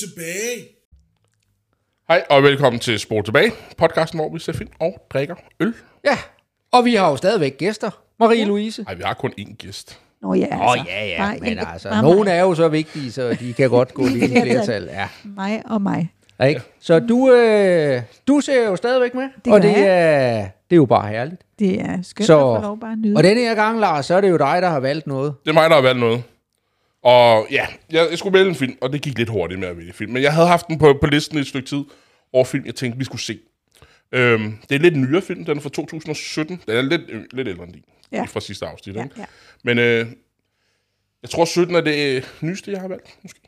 Tilbage. Hej og velkommen til Sport Tilbage, podcasten, hvor vi ser film og drikker øl. Ja, og vi har jo stadigvæk gæster. Marie-Louise. Nej, vi har kun én gæst. Nå ja, Åh, altså. oh, ja, ja, Bare men en- altså, bare nogen mig. er jo så vigtige, så de kan godt gå lige i flertal. Ja. Mig og mig. Ikke? Så du, øh, du ser jo stadigvæk med, Det og det er, det er jo bare herligt. Det er skønt Så- at få lov bare at nyde. Og denne her gang, Lars, så er det jo dig, der har valgt noget. Det er mig, der har valgt noget. Og ja, jeg, jeg skulle vælge en film, og det gik lidt hurtigt med at vælge film. Men jeg havde haft den på, på listen i et stykke tid over film, jeg tænkte, vi skulle se. Øhm, det er en lidt nyere film, den er fra 2017. Den er lidt, øh, lidt ældre end din, Ja. fra sidste afsnit. ja, ikke? ja. Men øh, jeg tror, 17 er det øh, nyeste, jeg har valgt, måske.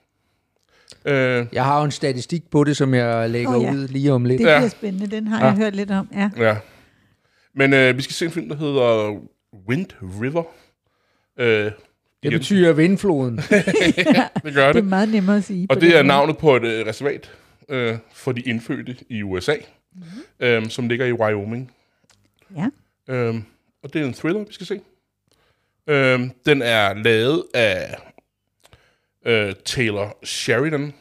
Øh, Jeg har jo en statistik på det, som jeg lægger Åh, ja. ud lige om lidt. Det Ja. bliver spændende. Den har jeg hørt lidt om. Ja. ja. Men øh, vi skal se en film, der hedder Wind River. Øh, Det betyder vindfloden. det gør Det det. er meget nemmere at sige. Og det er navnet på et øh, reservat øh, for de indfødte i USA, mm-hmm. øh, som ligger i Wyoming. Ja. Øh, og det er en thriller, vi skal se. Øh, den er lavet af øh, Taylor Sheridan,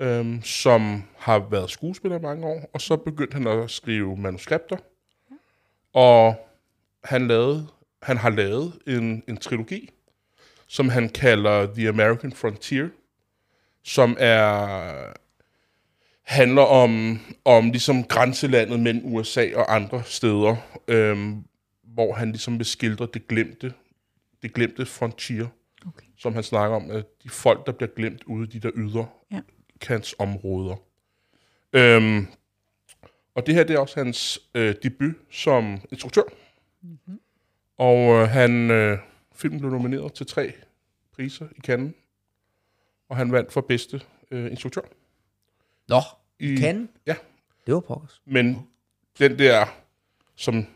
øh, som har været skuespiller i mange år, og så begyndte han at skrive manuskripter. Og han, lavede, han har lavet en, en trilogi, som han kalder The American Frontier, som er handler om, om ligesom grænselandet mellem USA og andre steder, øhm, hvor han ligesom vil skildre det glemte, det glemte frontier, Okay. som han snakker om, at de folk, der bliver glemt ude i de der ydre Ja. kantsområder. Øhm, og det her, det er også hans øh, debut som instruktør. Mm-hmm. Og øh, han, øh, filmen blev nomineret til tre priser i Cannes, og han vandt for bedste øh, instruktør. Nå, I, kan. Ja, Det var pokkers. men den der, som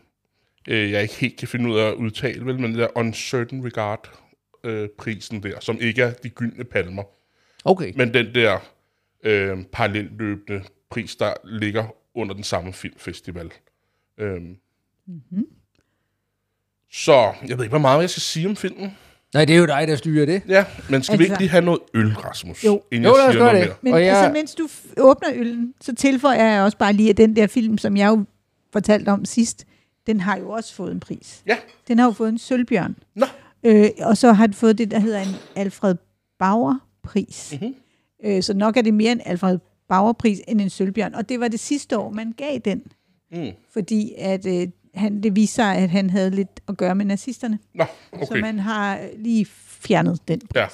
øh, jeg ikke helt kan finde ud af at udtale, vel, men den der Uncertain Regard øh, prisen der, som ikke er de gyldne palmer, Okay. men den der øh, parallelløbende pris, der ligger under den samme filmfestival. Øhm. Mm-hmm. Så jeg ved ikke, hvor meget jeg skal sige om filmen. Nej, det er jo dig, der styrer det. Ja, men skal vi ikke Altså- lige have noget øl, Rasmus? Jo. Inden Jo, jeg lad os gøre noget det. mere? Men Og jeg- altså, mens du åbner øllen, så tilføjer jeg også bare lige, at den der film, som jeg jo fortalte om sidst, den har jo også fået en pris. Ja. Den har jo fået en sølvbjørn. Nå. Øh, og så har den fået det, der hedder en Alfred Bauer-pris. Mhm. Mm-hmm. Øh, så nok er det mere en Alfred Bauer-pris end en sølvbjørn. Og det var det sidste år, man gav den. Mm. Fordi at, øh, han, det viste sig, at han havde lidt at gøre med nazisterne. Nå, Okay. Så man har lige fjernet den pris. Ja.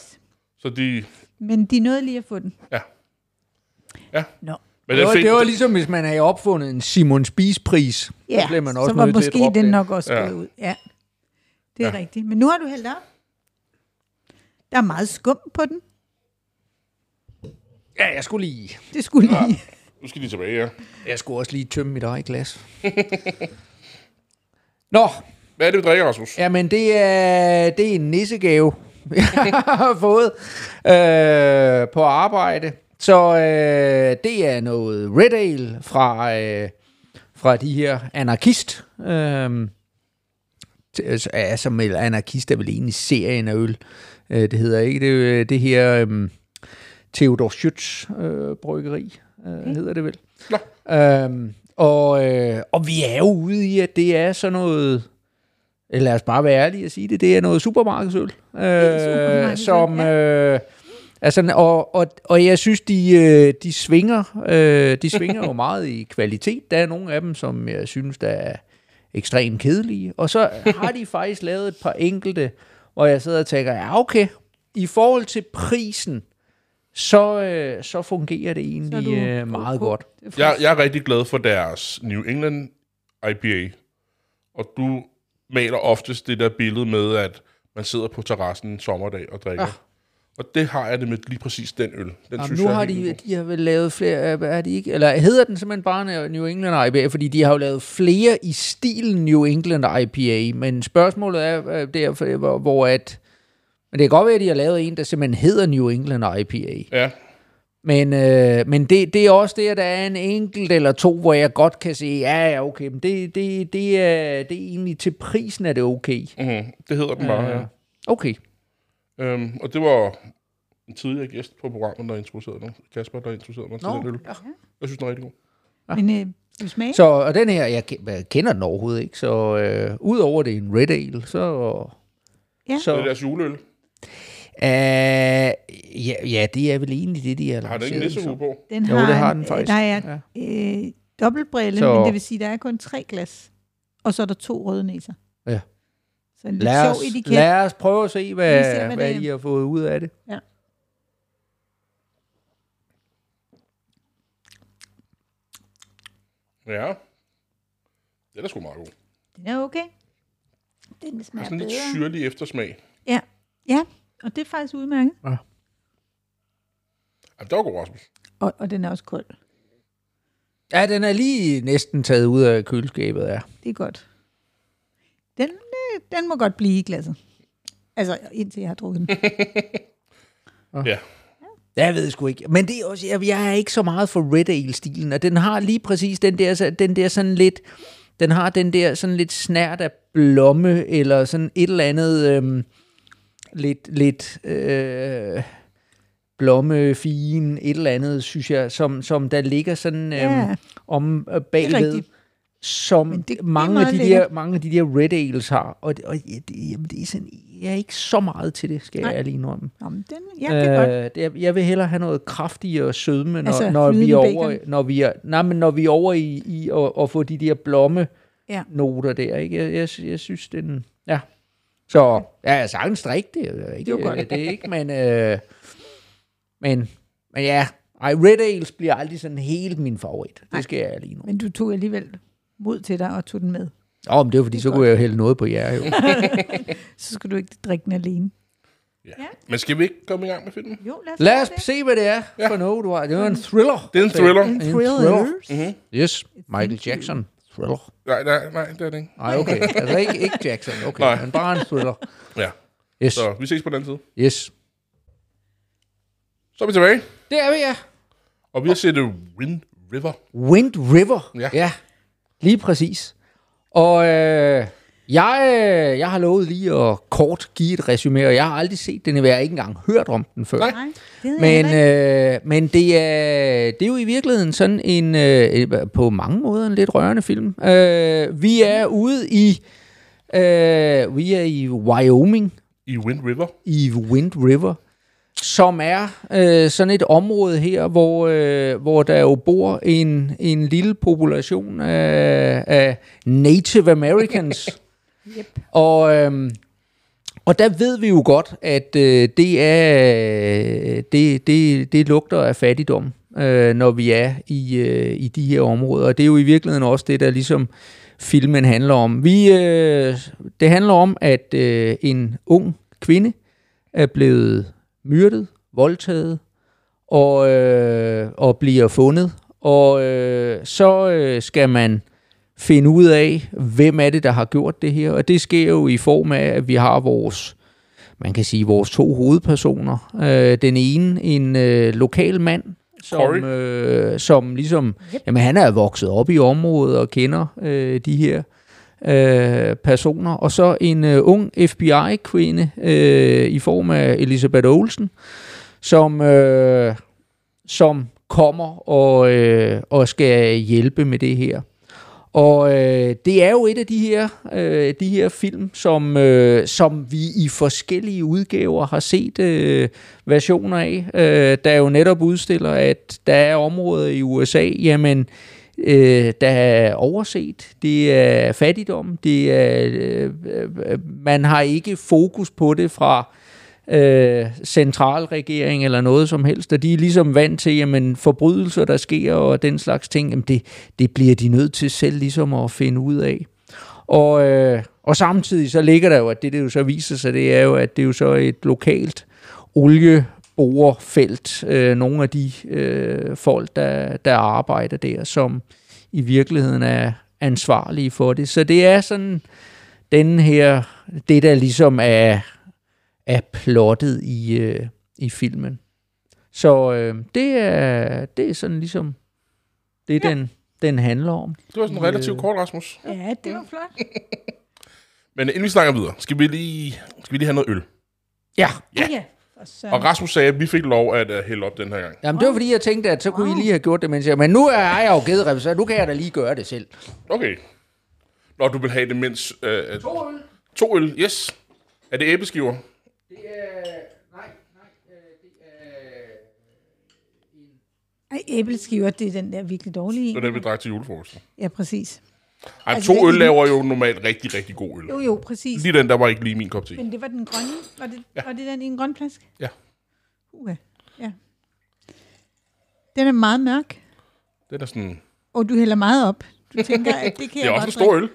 Så de... Men de nåede lige at få den. Ja. Ja. Nå. Men Det var, fik- det var ligesom, hvis man havde opfundet en Simon Spies-pris. Ja, så blev man også så var nødt til at måske den det. nok også Ja. gået ud. Ja, det er Ja. ja. rigtigt. Men nu har du hældt op. Der er meget skum på den. Ja, jeg skulle lige... Det skulle lige. Nu skal de tilbage, ja. Jeg skulle også lige tømme mit eget glas. Nå, Hvad er det, vi drikker, Rasmus? jamen det er, det er en nissegave, jeg har fået øh, på arbejde. Så øh, det er noget Red Ale fra, øh, fra de her anarkist. Øh, t- altså, med anarkist er vel egentlig serien af øl. Øh, det hedder ikke det, det her øh, Theodor Schütz øh, bryggeri, øh, hedder det vel. Nå. Øhm, og, øh, og vi er jo ude i, at det er sådan noget, eller lad os bare være ærlige og sige det, det er noget supermarkedsøl. Øh, supermarkedsøl, som, ja. øh, altså, og, og, og jeg synes, de, øh, de svinger, øh, de svinger jo meget i kvalitet. Der er nogle af dem, som jeg synes, der er ekstremt kedelige. Og så har de faktisk lavet et par enkelte, hvor jeg sidder og tænker, ja okay, i forhold til prisen, så, øh, så fungerer det Så egentlig du øh, meget på. godt. Jeg, jeg er rigtig glad for deres New England IPA. Og du maler oftest det der billede med, at man sidder på terrassen en sommerdag og drikker. Ah. Og det har jeg det med lige præcis den øl. Den Jamen, synes nu jeg er har de, god. de har vel lavet flere, er de ikke, eller hedder den simpelthen bare New England IPA, fordi de har jo lavet flere i stilen New England IPA, men spørgsmålet er derfor, hvor, hvor at, men det kan godt være, at de har lavet en, der simpelthen hedder New England IPA. Ja, Men, øh, men det, det er også det, at der er en enkelt eller to, hvor jeg godt kan sige, ja, ja, okay, men det, det, det, er, det er egentlig til prisen, er det okay. mm-hmm. det hedder den bare, ja. Okay. Øhm, og det var en tidligere gæst på programmet, der introducerede mig. Kasper, der introducerede mig til Nå, den øl. ja. Jeg synes, den er rigtig god. Men øh, smage? Så og den her, jeg, jeg kender den overhovedet ikke, så øh, udover det er en Red Ale, så... Ja. Så det er deres juleøl. Øh, ja, ja, det er vel egentlig det, de har Har den ikke nissehue på? Den Jo, har det har en- den faktisk. Der er øh, dobbeltbrille, Så- men det vil sige, der er kun tre glas. Og så er der to røde næser. Ja. Så en Lad os, sjov lad os prøve at se, hvad, ser, hvad hvad det er. I har fået ud af det. Ja. Den er sgu meget god. Den er okay. Den Der er smager sådan lidt bedre. syrlig eftersmag. Ja. Ja, og det er faktisk udmærket. Jamen, det var god, Rasmus. Og, og den er også kold. Ja, den er lige næsten taget ud af køleskabet, ja. Det er godt. Den, øh, den må godt blive i glasset. Altså, indtil jeg har drukket den. Ja. Jeg ved sgu ikke. Men det er også, jeg, jeg er ikke så meget for Red Ale-stilen, og den har lige præcis den der, den der sådan lidt, den har den der sådan lidt snært af blomme, eller sådan et eller andet, øhm, lidt, lidt, øh, blommefin, et eller andet, synes jeg, som, som der ligger sådan øhm, Ja. om øh, Det er bagved, som Men det- det mange, af meget de der, mange af de der Red Ales har. Og, det, og ja, det, jamen, det er sådan, jeg er ikke så meget til det, skal Nej. jeg lige indrømme. Nå, men den, ja, det er godt. Øh, det er, jeg vil hellere have noget kraftigere sødme, når, Altså, når vi er over, bacon? når vi er, nej, men når vi er over i, i at, at få de der blomme Ja. noter der, ikke? Jeg, jeg, jeg synes, den, ja. Så, ja, jeg sagtens drikke det, det er ikke, Det er jo godt. det er ikke, men, øh, men, men ja, ej, Red Ales bliver aldrig sådan helt min favorit. Det skal jeg lige nu. Men du tog alligevel mod til dig og tog den med. Åh, oh, men det er fordi, så godt. kunne jeg jo hælde noget på jer, jo. Så skal du ikke drikke den alene. ja. Ja. Men skal vi ikke komme i gang med filmen? Jo, lad os, Lad os det. se, hvad det er for noget, du har. Det var en thriller. Det er en thriller. En En thriller. Mm-hmm. Yes, Michael Jackson. Thriller. Nej, nej, nej, det er det ikke. Nej, okay. Altså ikke, ikke Jackson, okay. Nej. Men bare en thriller. Ja, Yes, så vi ses på den side. yes. Så er vi tilbage, Det er vi, ja. og vi har set Wind River. Wind River. Ja. ja. Lige præcis. Og øh, jeg, øh, jeg har lovet lige at kort give et resume, og jeg har aldrig set den, jeg har ikke engang hørt om den før. Nej. Men, øh, men det, er, det er jo i virkeligheden sådan en, øh, på mange måder en lidt rørende film. Øh, vi er ude i, øh, vi er i Wyoming, I Wind River. i Wind River, som er øh, sådan et område her, hvor, øh, hvor der jo bor en, en lille population af, af Native Americans. Yep. Og, øhm, og der ved vi jo godt, at øh, det er det, det, det lugter af fattigdom, øh, når vi er i, øh, i de her områder. Og det er jo i virkeligheden også det, der ligesom filmen handler om. Vi, øh, det handler om, at øh, en ung kvinde er blevet myrdet, voldtaget og, øh, og bliver fundet. Og øh, så øh, skal man finde ud af, hvem er det, der har gjort det her. Og det sker jo i form af, at vi har vores, man kan sige, vores to hovedpersoner. Øh, den ene, en øh, lokal mand, som, øh, som ligesom, Yep. jamen han er vokset op i området og kender øh, de her øh, personer. Og så en øh, ung FBI-kvinde øh, i form af Elisabeth Olsen, som, øh, som kommer og, øh, og skal hjælpe med det her. Og øh, det er jo et af de her, øh, de her film, som, øh, som vi i forskellige udgaver har set øh, versioner af, øh, der jo netop udstiller, at der er områder i USA, jamen, øh, der er overset. Det er fattigdom. Det er, øh, øh man har ikke fokus på det fra øh, centralregering eller noget som helst, og de er ligesom vant til, jamen forbrydelser, der sker og den slags ting, jamen det, det bliver de nødt til selv ligesom at finde ud af. Og, øh, og samtidig så ligger der jo, at det, det jo så viser sig, det er jo, at det er jo så et lokalt olieborefelt. Øh, nogle af de øh, folk, der, der arbejder der, som i virkeligheden er ansvarlige for det. Så det er sådan den her, det der ligesom er, er plottet i, øh, i filmen. Så øh, det, er, det er sådan ligesom det, ja. den, den handler om. Det var sådan relativt kort, Rasmus. Ja, det var flot. Men inden vi snakker videre, skal vi lige, skal vi lige have noget øl. Ja, Ja. ja. Og Rasmus sagde, at vi fik lov at uh, hælde op den her gang. Jamen, det var fordi, jeg tænkte, at så kunne wow. I lige have gjort det, mens jeg... Men nu er jeg jo givet så nu kan jeg da lige gøre det selv. Okay. Når du vil have det mindst... Uh, To øl. to øl, yes. Er det æbleskiver? Det er... Nej, nej, det er... ej, æbleskiver, det er den der virkelig dårlige. Det var den, vi drak til julefrokosten. Ja, præcis. Ej, Altså, to er øl laver jo normalt rigtig, rigtig god øl. Jo, jo, præcis. Lige den, der var ikke lige min kop te. Men det var den grønne. Var det, ja. var det den i en grøn flaske? Ja. Uh, ja. Den er meget mørk, Den er sådan... og du hælder meget op. Du tænker, at det kan Det jeg er også en stor øl.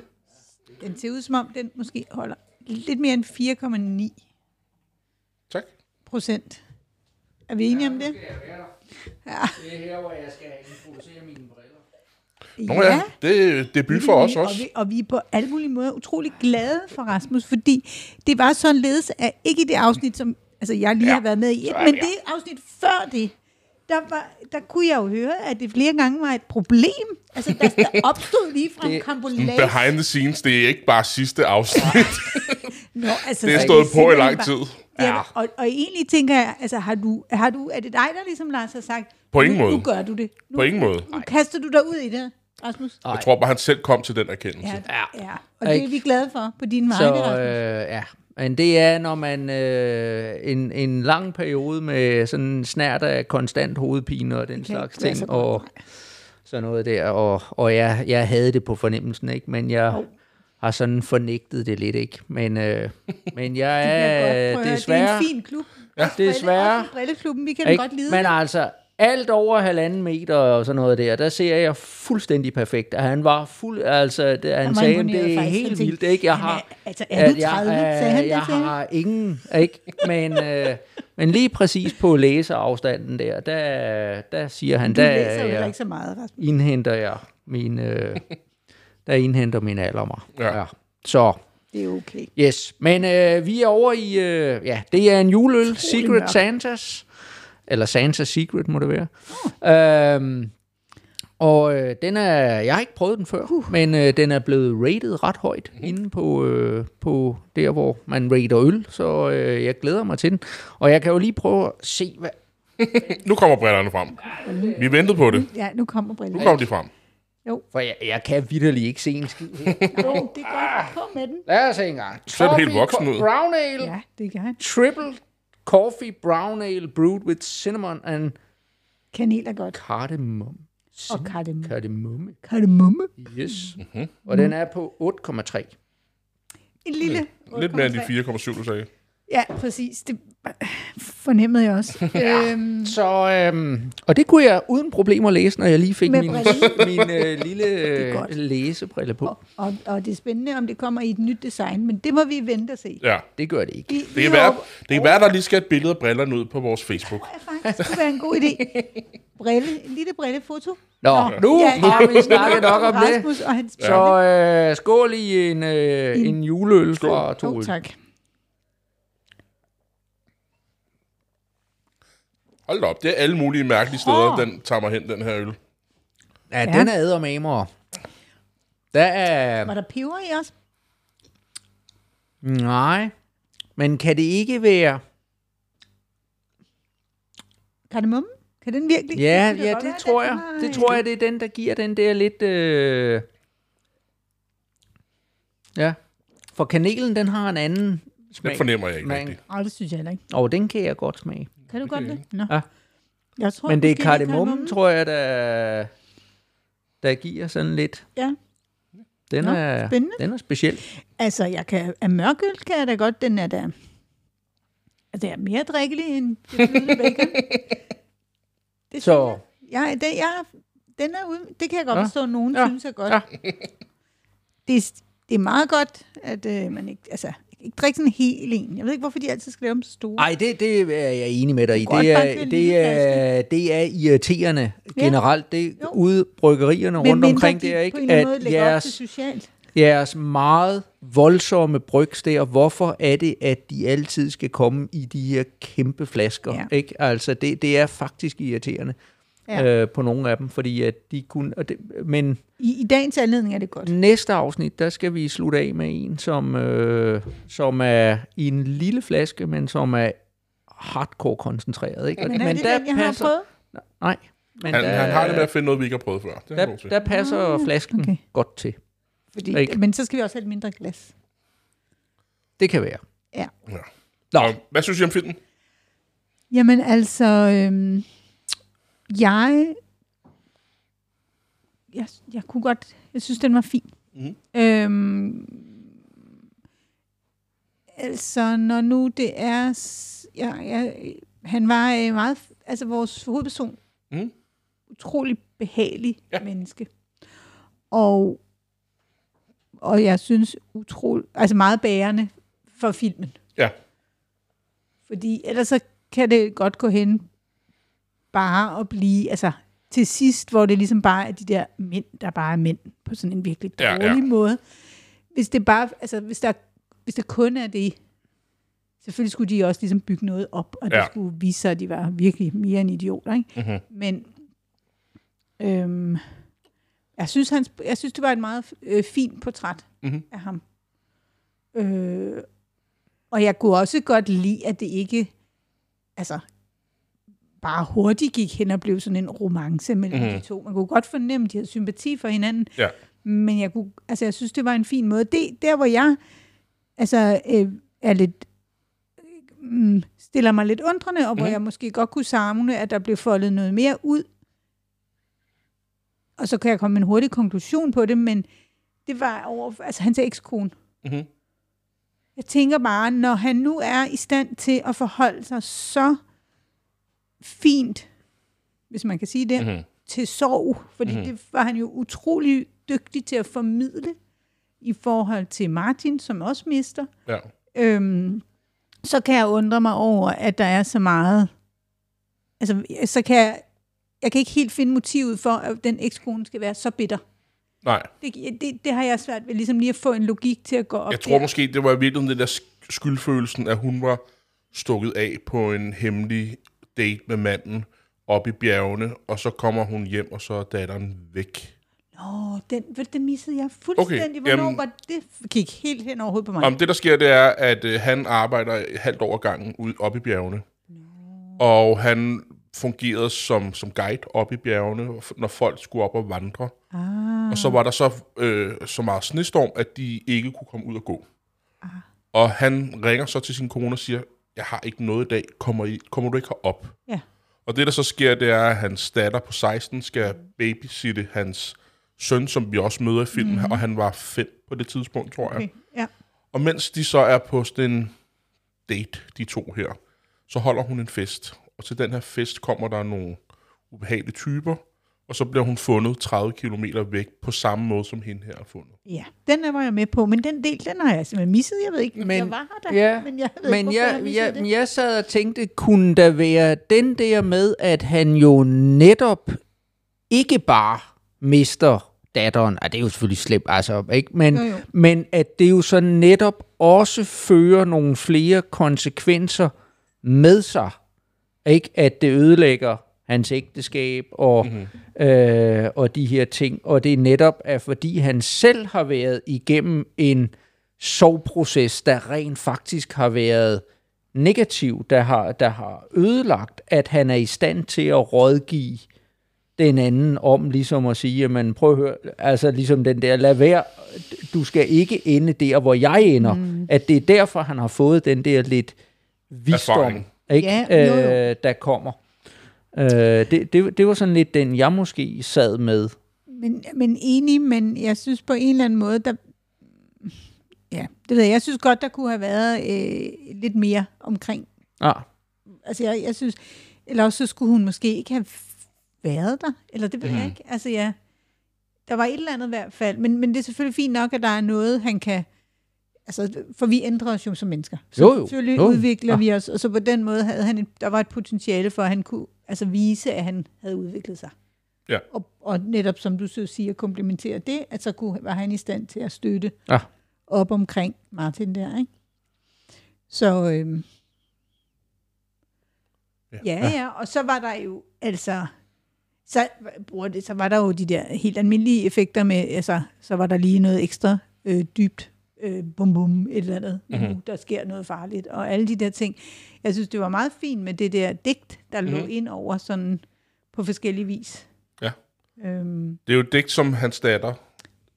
Den ser ud som om, den måske holder lidt mere end 4,9 Tak. procent. Er vi enige om det? Ja. Det er her, hvor jeg skal introducere mine briller. Nå ja, det er debut for os og også. Vi, og vi er på alle mulige måder utrolig glade for Rasmus, fordi det var således, at ikke i det afsnit, som altså jeg lige Ja, har været med i, er men det afsnit før det, der, var, der kunne jeg jo høre, at det flere gange var et problem. Altså, der, der opstod lige fra Det- kambolage. Behind the scenes, det er ikke bare sidste afsnit. Nå, altså, Det er stået på i lang bare- tid. Ja, og, og egentlig tænker jeg, altså har du, har du, er det dig, der ligesom Lars har sagt, På ingen nu, måde. nu gør du det. Nu, På ingen måde. Nu kaster du dig ud i det, Rasmus. Jeg tror bare, han selv kom til den erkendelse. Ja, ja. Og det er vi glade for på din Så vegne, Rasmus. øh, ja, men det er, når man øh, en, en lang periode med sådan snært af konstant hovedpine og den kan slags ikke være så ting, godt, og sådan noget der, og, og jeg, jeg havde det på fornemmelsen, ikke? men jeg har sådan fornægtet det lidt, ikke? Men, øh, men jeg er høre, desværre... Det er en fin klub. Ja, desværre. Brilleklubben, vi kan Ikke? godt lide. Men altså, alt over halvanden meter og sådan noget der, der ser jeg fuldstændig perfekt. Og Han var fuld, altså, det, han var sagde, det er faktisk. helt Han vildt, ikke? Jeg "Han er- har, altså, er du at 30?" Jeg, Sagde han det jeg til jer? har ingen, ikke? Men, øh, men lige præcis på læseafstanden der, der, der siger han, du der, læser jo jeg, ikke så meget, Rasmus. indhenter jeg min, øh, der indhenter min alder mig. Ja. Så, Det er okay. Yes, men øh, vi er over i, øh, ja, det er en juleøl, Secret mørk. Santas, eller Santa's Secret må det være. Oh. Øhm, og øh, den er, jeg har ikke prøvet den før, uh. men øh, den er blevet rated ret højt mm. inde på, øh, på der, hvor man rater øl, så øh, jeg glæder mig til den. Og jeg kan jo lige prøve at se, hvad... Nu kommer brillerne frem. Vi ventede på det. Ja, nu kommer Nu brillerne. kommer de frem. For jeg, jeg kan vidderligt ikke se en skid. Jo, det er godt. Kom med den. Lad os se en gang. Så er det helt voksen ud. Brown Ale. Ja, det kan han. Triple coffee brown ale brewed with cinnamon and Kanel er godt. cardamom. Og kardemomme. Kardemomme. Kardemomme. Yes. Mm-hmm. Og den er på 8,3. En lille. Lidt mere end de 4,7, du sagde. Ja, præcis. Det fornemmede jeg også. øhm, Så, øhm, og det kunne jeg uden problemer læse, når jeg lige fik Med min, min øh, lille øh, læsebrille på. og, og, og det er spændende, om det kommer i et nyt design, men det må vi vente og se. Ja. Det gør det ikke. Vi, Det kan, være, det kan være, der lige skal et billede af brillerne ud på vores Facebook. Det faktisk kunne være en god idé. Brille, en lille brillefoto. Nå, nu Ja, har vi snakket nok om det. Rasmus og hans Så øh, skål i en, øh, en juleøl fra to Oh, øl. tak. Hold da op, det er alle mulige mærkelige steder, Åh. den tager mig hen, den her øl. Ja, Ja. den er eddermamer. Der er... Var der peber i os? Nej. Men kan det ikke være... Kardemomme? Kan den virkelig? Ja, kunne ja, det tror den jeg. Det tror jeg, det er den, der giver den der lidt... Øh... Ja. For kanelen, den har en anden smag. Den fornemmer jeg ikke Men- rigtigt. Åh, det synes jeg heller ikke. Og den kan jeg godt smage. Kan du godt det? Nå. Ja. Jeg tror, Men det er måske, kardemommen, tror jeg, der, der giver sådan lidt... Ja. Den, Nå, er, spændende. den er speciel. Altså, jeg kan, af mørkøl kan jeg da godt, den er da... Altså, det er mere drikkelig end det flydende bacon. Det Så Ja, den, jeg, den er ude, det kan jeg godt Ja. forstå, at nogen Ja. synes er godt. Ja. Det, er, det er meget godt, at øh, man ikke, altså, ikke drikke sådan en hel en. Jeg ved ikke, hvorfor de altid skal lave dem så store. Ej, det, det er jeg enig med dig i. Det er, det er, det er irriterende Ja. generelt. Det Jo. ude bryggerierne Men rundt omkring de det er på en ikke, at jeres, jeres meget voldsomme brygs der, hvorfor er det, at de altid skal komme i de her kæmpe flasker? Ja. Ikke? Altså, det, det er faktisk irriterende Ja. ja. øh, på nogle af dem, fordi at de kunne... Og det, men I, I dagens anledning er det godt. næste afsnit, der skal vi slutte af med en, som, øh, som er i en lille flaske, men som er hardcore koncentreret. Ikke? Men er det den, jeg har prøvet? Nej. Men Han, der, han har det med at finde noget, vi ikke har prøvet før. Det er der, der passer Ah, flasken okay. godt til. Fordi, Ikke? men så skal vi også have et mindre glas. Det kan være. Ja. Ja. Nå. Hvad synes I om filmen? Jamen altså, øhm, jeg, jeg, jeg kunne godt, jeg synes, den var fin. Mhm. Øhm, altså, når nu det er, ja, ja, han var øh, meget, altså vores hovedperson, Mhm. utrolig behagelig ja. menneske. Og, og jeg synes utrolig, altså meget bærende for filmen. Ja. Fordi ellers så kan det godt gå hen bare at blive, altså til sidst, hvor det ligesom bare er de der mænd, der bare er mænd på sådan en virkelig Ja, dårlig ja. ja, ja. måde. Hvis det bare, altså hvis der, hvis det kun er det, selvfølgelig skulle de også ligesom bygge noget op, og Ja. det skulle vise sig, at de var virkelig mere end idioter, ikke? Mm-hmm. Men øhm, jeg, synes, han, jeg synes, det var et meget øh, fint portræt Mhm. af ham. Øh, og jeg kunne også godt lide, at det ikke altså, bare hurtigt gik hen og blev sådan en romance mellem Mhm. mm. de to. Man kunne godt fornemme, at de havde sympati for hinanden. Ja. Men jeg, kunne, altså, jeg synes, det var en fin måde. Det, der, hvor jeg altså, øh, er lidt mm, stiller mig lidt undrende, og hvor Mhm. jeg måske godt kunne savne, at der blev foldet noget mere ud. Og så kan jeg komme med en hurtig konklusion på det, men det var over, altså hans ekskone. Mm-hmm. Jeg tænker bare, når han nu er i stand til at forholde sig så fint, hvis man kan sige det, Mm-hmm. til sorg, fordi Mhm. mm. det var han jo utrolig dygtig til at formidle i forhold til Martin, som også mister. Ja. Øhm, så kan jeg undre mig over, at der er så meget... Altså, så kan jeg... Jeg kan ikke helt finde motivet for, at den ekskone skal være så bitter. Nej, Det, det, det har jeg svært ved, ligesom lige at få en logik til at gå op jeg tror der. måske, det var i virkeligheden den der sk- skyldfølelsen, at hun var stukket af på en hemmelig date med manden op i bjergene, og så kommer hun hjem, og så er datteren væk. Nå, den, ved det missede jeg fuldstændig. Okay, Hvornår jamen- var det? gik helt hen over hovedet på mig. Om det, der sker, det er, at øh, han arbejder halvt ad gangen ude op i bjergene. Og han fungerede som, som guide op i bjergene, når folk skulle op og vandre. ah, Og så var der så, øh, så meget snestorm, at de ikke kunne komme ud og gå. Og han ringer så til sin kone og siger, jeg har ikke noget i dag, kommer, I, kommer du ikke herop? Ja. Og det, der så sker, det er, at hans datter på 16 skal babysitte hans søn, som vi også møder i filmen, mm-hmm. og han var fem på det tidspunkt, tror jeg. okay. ja. Og mens de så er på sådan en date, de to her, så holder hun en fest. Og til den her fest kommer der nogle ubehagelige typer, og så bliver hun fundet 30 km væk på samme måde, som hende her er fundet. ja, den er, var jeg med på, men den del, den har jeg simpelthen misset. Jeg ved ikke, men, jeg var her da, ja, men jeg ved Men ikke, jeg, jeg, jeg, det. men jeg sad og tænkte, kunne der være den der med, at han jo netop ikke bare mister datteren, ah, det er jo selvfølgelig slemt, altså, ikke? Men, Jo, jo. men at det jo så netop også fører nogle flere konsekvenser med sig, ikke? At det ødelægger hans ægteskab og, mm-hmm. øh, og de her ting, og det er netop, at fordi han selv har været igennem en sorgproces, der rent faktisk har været negativ, der har, der har ødelagt, at han er i stand til at rådgive den anden om ligesom at sige, jamen prøv at høre, altså ligesom den der, lad være, du skal ikke ende der, hvor jeg ender. Mm. At det er derfor, han har fået den der lidt visdom, Erfaring. ikke? Ja, jo, jo. Øh, der kommer. Øh, det, det, det var sådan lidt den, jeg måske sad med. Men, men enig, men jeg synes på en eller anden måde, der... Ja, det ved jeg. Jeg synes godt, der kunne have været øh, lidt mere omkring. Ah, Altså, jeg, jeg synes... Eller også så skulle hun måske ikke have været der. Eller det ved mm. jeg ikke. Altså, ja. Der var et eller andet i hvert fald. Men, men det er selvfølgelig fint nok, at der er noget, han kan... Altså, for vi ændrer os jo som mennesker. Så Jo, jo. selvfølgelig Jo. udvikler Ja. vi os. Og så på den måde havde han et, der var et potentiale for, at han kunne altså, vise, at han havde udviklet sig. Ja. Og, og netop som du så siger, komplementere det, at så kunne, var han i stand til at støtte ah. op omkring Martin der, ikke? Så, øhm, Ja. ja. ja, ja, og så var der jo, altså, så, bruger det, så var der jo de der helt almindelige effekter med, altså, så var der lige noget ekstra øh, dybt, øh, bum bum, et eller andet, mm-hmm. der sker noget farligt, og alle de der ting. jeg synes, det var meget fint med det der digt, der mm. lå Mhm. ind over sådan på forskellige vis. Ja. Øhm, Det er jo et digt, som hans datter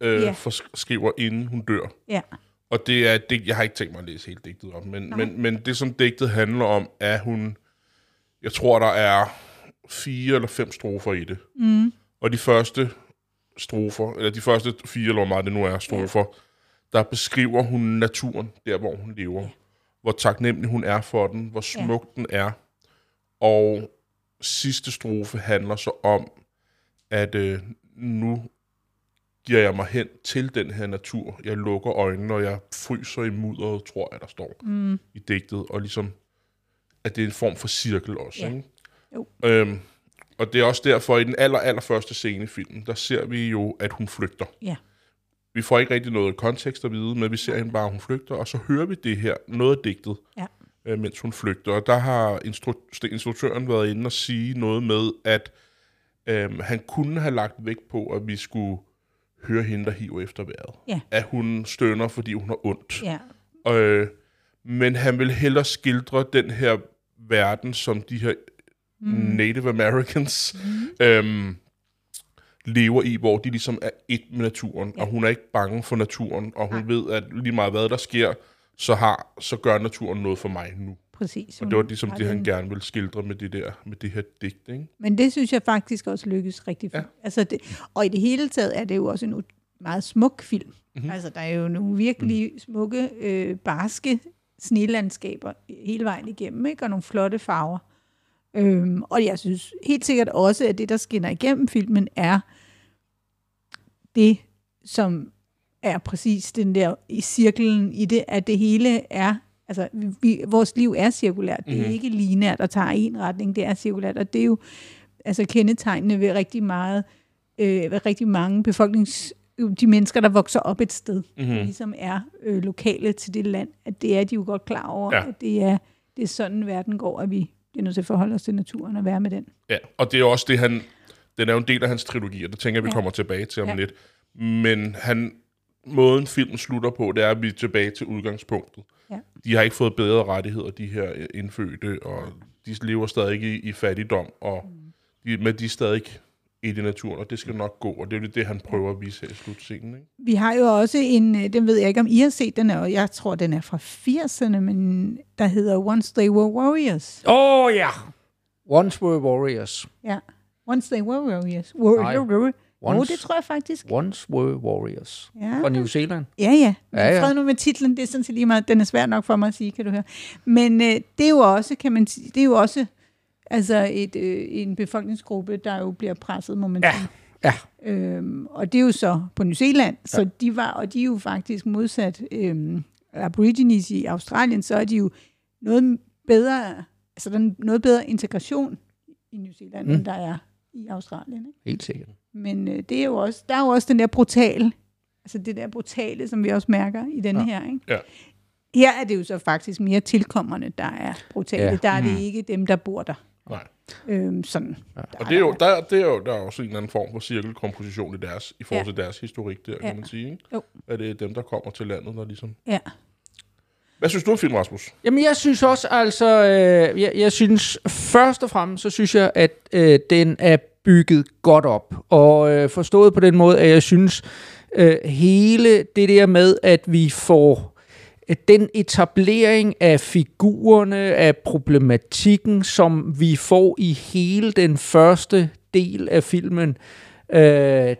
øh, Ja. skriver, inden hun dør. ja, Og det er et digt, jeg har ikke tænkt mig at læse hele digtet op, men, Nej. men, men det, som digtet handler om, er hun... Jeg tror, der er fire eller fem strofer i det. mm, Og de første strofer, eller de første fire, eller hvor meget det nu er, strofer, der beskriver hun naturen, der hvor hun lever. Hvor taknemmelig hun er for den, hvor smuk den er. Og sidste strofe handler så om, at øh, nu giver jeg mig hen til den her natur. Jeg lukker øjnene, og jeg fryser i mudderet, tror jeg, der står mm, i digtet. Og ligesom, at det er en form for cirkel også. Ja. Ikke? Jo. Øhm, og det er også derfor, i den aller, aller første scene i filmen, der ser vi jo, at hun flygter. ja, Vi får ikke rigtig noget kontekst at vide, men vi ser hende bare, hun flygter, og så hører vi det her, noget af digtet, Ja. øh, mens hun flygter. Og der har instru- instruktøren været inde og sige noget med, at øh, han kunne have lagt vægt på, at vi skulle høre hende, der hiver efter vejret. Ja. At hun stønner, fordi hun har ondt. ja, Øh, men han vil hellere skildre den her verden, som de her mm. Native Americans mm. øhm, lever i, hvor de ligesom er et med naturen, ja. og hun er ikke bange for naturen, og hun ved, at lige meget hvad der sker, så, har, så gør naturen noget for mig nu. præcis. Og det var ligesom det, han den- gerne ville skildre med det der, med det her digt, ikke? Men det synes jeg faktisk også lykkes rigtig fint. Ja. Altså det, og i det hele taget er det jo også en meget smuk film. Mhm. Mm-hmm. Altså der er jo nogle virkelig smukke, øh, barske snelandskaber hele vejen igennem, ikke? og nogle flotte farver. Øhm, og jeg synes helt sikkert også, at det, der skinner igennem filmen, er det, som er præcis den der i cirklen i det, at det hele er, altså vi, vores liv er cirkulært. Det er Mhm. ikke lineært og tager en retning, det er cirkulært. Og det er jo altså kendetegnende ved rigtig meget, øh, ved rigtig mange befolknings de mennesker, der vokser op et sted, Mm-hmm. mm. ligesom er øh, lokale til det land, at det er de jo godt klar over, Ja. at det er, det er sådan, verden går, at vi bliver nødt til at forholde os til naturen og være med den. Ja, og det er også det, han... Den er jo en del af hans trilogi, og det tænker jeg, vi Ja. kommer tilbage til om Ja. lidt. Men han, måden filmen slutter på, det er, at vi er tilbage til udgangspunktet. Ja. De har ikke fået bedre rettigheder, de her indfødte, og de lever stadig i, i fattigdom, og Mm. de, men de er stadig i det naturen, og det skal nok gå, og det er jo det, han prøver at vise her i slutscenen. Ikke? Vi har jo også en, øh, den ved jeg ikke, om I har set den, og jeg tror, den er fra 80'erne, men der hedder Once They Were Warriors. Åh oh, ja! Once were warriors. Ja. Once They Were Warriors. Warrior. Åh, Once, oh, det tror jeg faktisk. once were warriors. Ja. Fra New Zealand. Ja, ja. Ja, ja. Fred nu med titlen, det er sådan set lige meget, den er svær nok for mig at sige, kan du høre. Men øh, det er jo også, kan man sige, det er jo også altså et, øh, en befolkningsgruppe, der jo bliver presset, må man Ja. sige. Ja. Øhm, og det er jo så på New Zealand, ja. så de var, og de er jo faktisk modsat øhm, Aborigines i Australien, så er de jo noget bedre, altså der er noget bedre integration i New Zealand, mm. end der er i Australien. Ikke? Helt sikkert. Men øh, det er jo også, der er jo også den der brutale, altså det der brutale, som vi også mærker i denne Ja. her. Ikke? Ja. Her er det jo så faktisk mere tilkommerne, der er brutale. Ja. Der er det Mm. ikke dem, der bor der. Nej. Øhm, sådan. Ja. Der Og det er jo, der, det er jo, der er også en eller anden form for cirkelkomposition i, deres, i forhold Ja. til deres historik der, kan Ja. man sige. Ikke? Jo. At det er dem, der kommer til landet, der ligesom... Ja. Hvad synes du om film, Rasmus? Jamen, jeg synes også, altså, øh, jeg, jeg synes først og fremmest, så synes jeg, at øh, den er bygget godt op. Og øh, forstået på den måde, at jeg synes, øh, hele det der med, at vi får øh, den etablering af figurerne, af problematikken, som vi får i hele den første del af filmen, øh,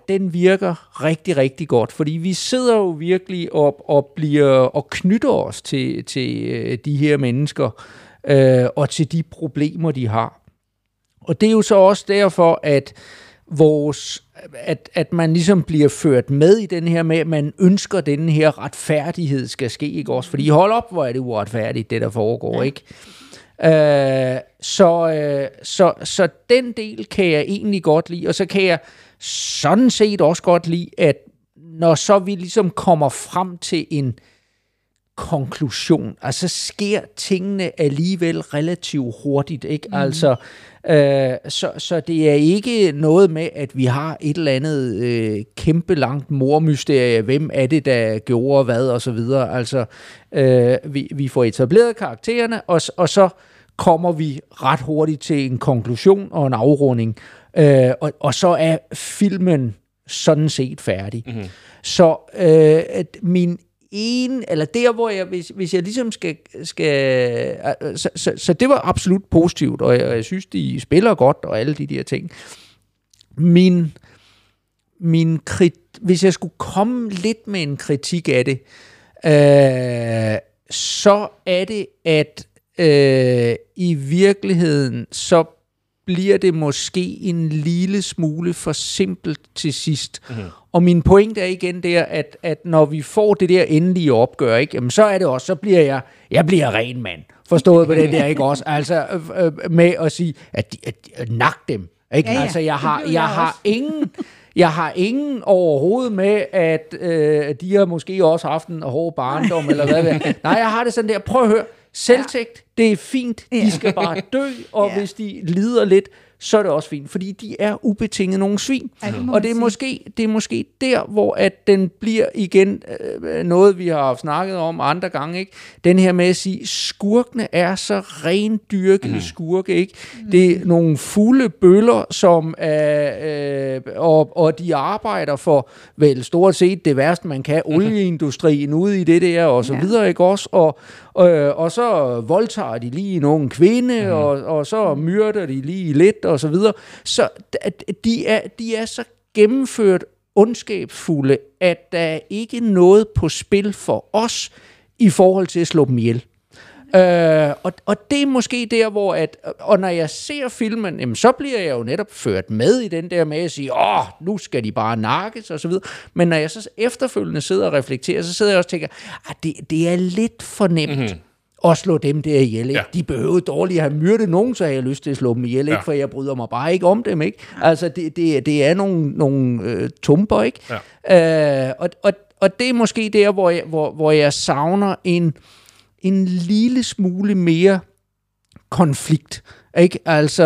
den virker rigtig, rigtig godt. Fordi vi sidder jo virkelig op og bliver og knytter os til, til øh, de her mennesker øh, og til de problemer, de har. Og det er jo så også derfor, at vores, at, at man ligesom bliver ført med i den her med, at man ønsker, at den her retfærdighed skal ske, ikke også? Fordi hold op, hvor er det uretfærdigt, det der foregår, ja. ikke? Øh, så, øh, så, så den del kan jeg egentlig godt lide, og så kan jeg sådan set også godt lide, at når så vi ligesom kommer frem til en konklusion, altså sker tingene alligevel relativt hurtigt, ikke? Mm. Altså, øh, så, så det er ikke noget med, at vi har et eller andet øh, kæmpe langt mormysterie, hvem er det, der gjorde hvad, og så videre. Altså, øh, vi, vi får etableret karaktererne, og, og så kommer vi ret hurtigt til en konklusion og en afrunding. Øh, og, og så er filmen sådan set færdig. Mm-hmm. Så øh, at min en, eller der, hvor jeg, hvis, hvis jeg ligesom skal, skal øh, så, så, så det var absolut positivt, og jeg, og jeg synes, de spiller godt, og alle de der ting. Min, min krit, hvis jeg skulle komme lidt med en kritik af det, øh, så er det, at øh, i virkeligheden, så bliver det måske en lille smule for simpelt til sidst. Mm-hmm. Og min pointe er igen der, at, at når vi får det der endelige opgør, ikke, jamen så er det også, så bliver jeg, jeg bliver ren mand. Forstået på det der, ikke også? Altså øh, øh, med at sige, at, at, at nak dem. Ikke? Ja, ja. Altså jeg har, jeg jeg har også. ingen... Jeg har ingen overhovedet med, at øh, de har måske også haft en hård barndom, eller hvad det er. Nej, jeg har det sådan der, prøv at høre, selvtægt, det er fint, de Ja. skal bare dø, og Ja. hvis de lider lidt, så er det også fint, fordi de er ubetinget nogle svin. Ja, det og det er, måske, det er måske der, hvor at den bliver igen øh, noget, vi har snakket om andre gange. Ikke? Den her med at sige, skurkene er så rendyrkede mm. skurke. Ikke? Mm. Det er nogle fulde bøller, som er, øh, og, og de arbejder for vel stort set det værste, man kan, olieindustrien ude i det der, og så Ja. videre, ikke også? Og, øh, og så voldtager de lige en ung kvinde, mm. og, og så myrder de lige lidt, og så videre. Så de er, de er så gennemført ondskabsfulde, at der er ikke noget på spil for os i forhold til at slå dem ihjel. Øh, og, og det er måske der, hvor at, og når jeg ser filmen, jamen, så bliver jeg jo netop ført med i den der med at sige, åh, nu skal de bare nakkes og så videre. Men når jeg så efterfølgende sidder og reflekterer, så sidder jeg også og tænker, at det, det er lidt for nemt. Mm-hmm at slå dem der ihjel. Ikke? Ja. De behøvede dårligt at have myrdet nogen, så har jeg lyst til at slå dem ihjel, ikke? Ja. for jeg bryder mig bare ikke om dem. Ikke? Altså, det, det, det er nogle, nogle øh, tumper, ikke? Ja. Øh, og, og, og det er måske der, hvor jeg, hvor, hvor jeg savner en, en lille smule mere konflikt. Ikke? Altså,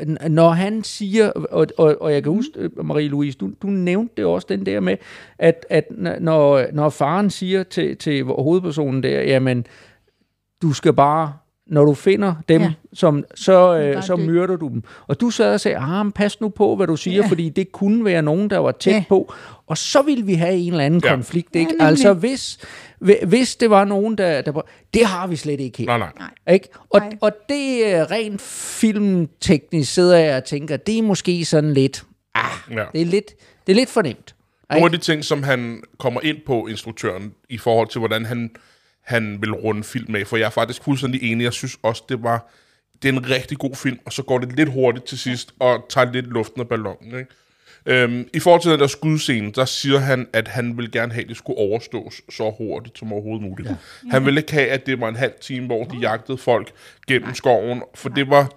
øh, når han siger, og, og, og jeg kan huske, øh, Marie-Louise, du, du nævnte det også, den der med, at, at når, når faren siger til, til hovedpersonen der, jamen, du skal bare, når du finder dem, Ja. ja. som, så, øh, så myrder du dem. Og du sad og sagde, ah, men pas nu på, hvad du siger, Ja. ja. fordi det kunne være nogen, der var tæt Ja. ja. på. Og så ville vi have en eller anden Ja. ja. konflikt. Ikke? nemlig. altså, hvis, hvi- hvis det var nogen, der, der... Det har vi slet ikke her. Nej, nej. Nej. Ikke? Og, Nej. og det er rent filmteknisk, sidder jeg og tænker, det er måske sådan lidt, ah, Ja. det er lidt, det er lidt for nemt. Nogle af de ting, som han kommer ind på, instruktøren, i forhold til, hvordan han, han vil runde film med, for jeg er faktisk fuldstændig enig, jeg synes også, det var det er en rigtig god film, og så går det lidt hurtigt til sidst, og tager lidt luften af ballonen. Ikke? Øhm, I forhold til den der skudscene, der siger han, at han vil gerne have, at det skulle overstås så hurtigt som overhovedet muligt. Ja. Han ville ikke have, at det var en halv time, hvor de jagtede folk gennem skoven, for det var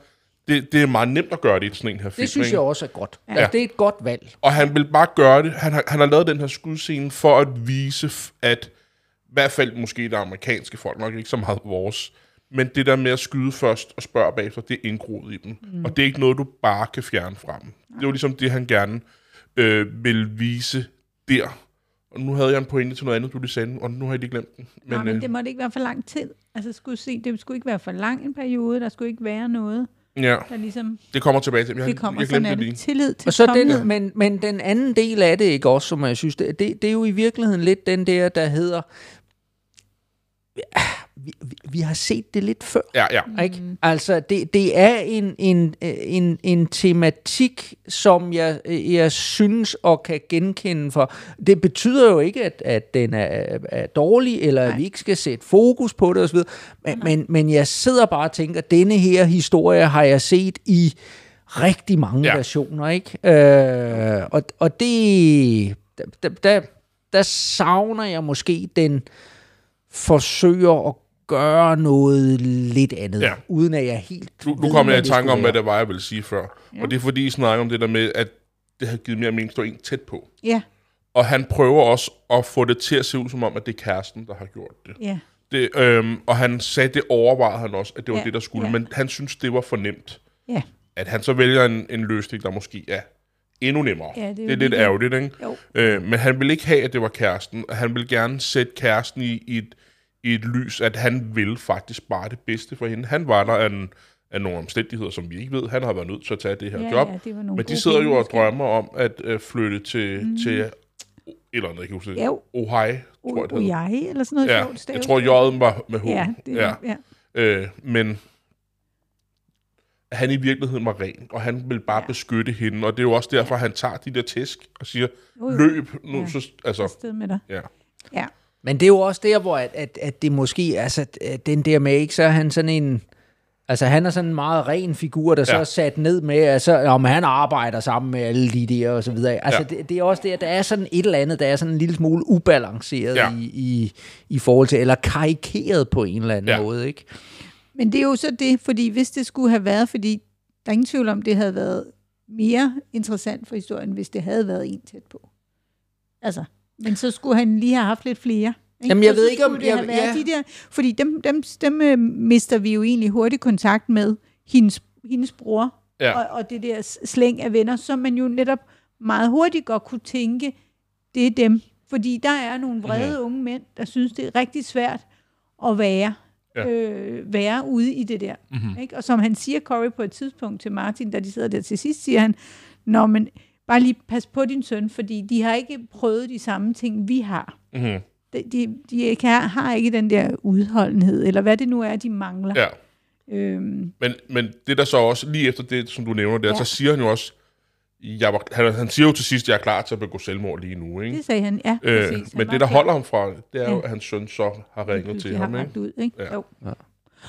det, det er meget nemt at gøre det i sådan en her film. Det synes jeg også er godt. Ja. Altså, det er et godt valg. Og han vil bare gøre det. Han har, han har lavet den her skudscene for at vise, at i hvert fald måske det amerikanske folk, nok ikke så meget vores, men det der med at skyde først og spørge bagefter, det er indgroet i dem. Mm. Og det er ikke noget, du bare kan fjerne fra dem. Det er jo ligesom det, han gerne øh, vil vise der. Og nu havde jeg en pointe til noget andet, du lige sagde, og nu har jeg lige glemt den. Men, Nej, men øh, det måtte ikke være for lang tid. Altså, skulle se, det skulle ikke være for lang en periode. Der skulle ikke være noget, ja, der ligesom... det kommer tilbage til. Jeg, Det kommer, jeg sådan glemte det lige. Tillid til Og så den, men, men den anden del af det, ikke også, som jeg synes, det, det, det er jo i virkeligheden lidt den der, der hedder, vi, vi, vi har set det lidt før. Ja, ja. Ikke? Altså, det, det er en, en, en, en tematik, som jeg, jeg synes og kan genkende for. Det betyder jo ikke, at, at den er, er dårlig, eller at vi ikke skal sætte fokus på det osv., men, men, men jeg sidder bare og tænker, at denne her historie har jeg set i rigtig mange ja. versioner, ikke? Øh, og, og det... Der, der, der savner jeg måske den forsøger at gøre noget lidt andet, Ja. uden at jeg helt Nu, nu ved, kom hvad jeg i tanke om, hvad det var, jeg ville sige før. Ja. Og det er fordi, I snakker om det der med, at det har givet mere mening at stå en tæt på. Ja, Og han prøver også at få det til at se ud som om, at det er kæresten, der har gjort det. ja. det øhm, og han sagde, det overvejede han også, at det var Ja, det, der skulle. ja. Men han synes, det var for nemt. Ja, At han så vælger en, en løsning, der måske er endnu nemmere. Ja, det er det er lidt ærgerligt, ikke? Jo. Øh, men han ville ikke have, at det var kæresten. Han ville gerne sætte kæresten i, i, et, i et lys, at han vil faktisk bare det bedste for hende. Han var der af, en, af nogle omstændigheder, som vi ikke ved. Han har været nødt til at tage det her Ja, job. ja, det men de sidder jo og drømmer om at øh, flytte til, mm. til et eller andet, jeg kan huske det. Ja. Ohio, tror jeg, det. Ojai, eller sådan noget Ja, jeg tror, J'et var med H. Ja, det, ja. ja. ja. Øh, men han i virkeligheden var ren, og han vil bare ja. Ja. beskytte hende, og det er jo også derfor, han tager de der tæsk og siger, løb nu, Ja. så, altså, med dig. ja. Ja. Men det er jo også der, hvor at, at, at det måske, altså at den der med, ikke, så er han sådan en, altså han er sådan en meget ren figur, der så Ja. er sat ned med, altså om han arbejder sammen med alle de der og så videre. Altså Ja. det, det er også der, der er sådan et eller andet, der er sådan en lille smule ubalanceret Ja. i, i, i forhold til, eller karikeret på en eller anden Ja. måde, ikke? Men det er jo så det, fordi hvis det skulle have været, fordi der er ingen tvivl om, det havde været mere interessant for historien, hvis det havde været en tæt på. Altså, men så skulle han lige have haft lidt flere. Ikke? Jamen, jeg Så ved ikke, om- jeg- ja. de der, fordi dem, dem, dem øh, mister vi jo egentlig hurtigt kontakt med hendes, hendes bror, Ja. og, og det der slæng af venner, som man jo netop meget hurtigt godt kunne tænke, det er dem. Fordi der er nogle vrede Mhm. unge mænd, der synes, det er rigtig svært at være, Ja. ja. øh, være ude i det der. Mm-hmm. Ikke? Og som han siger, Corey, på et tidspunkt til Martin, da de sidder der til sidst, siger han, Nå, men bare lige pas på din søn, fordi de har ikke prøvet de samme ting, vi har. Mm-hmm. De, de, de ikke har, har ikke den der udholdenhed, eller hvad det nu er, de mangler. Ja. Øhm, Men, men det der så også, lige efter det, som du nævner der, ja. Ja. så siger han jo også, jeg var, han, han siger jo til sidst, at jeg er klar til at begå selvmord lige nu, ikke? det sagde han, ja, Øh, præcis. Han men det, der holder ham fra, det er jo, Ja. at hans søn så har ringet til ham, har ikke? ud, ikke? Ja. Jo.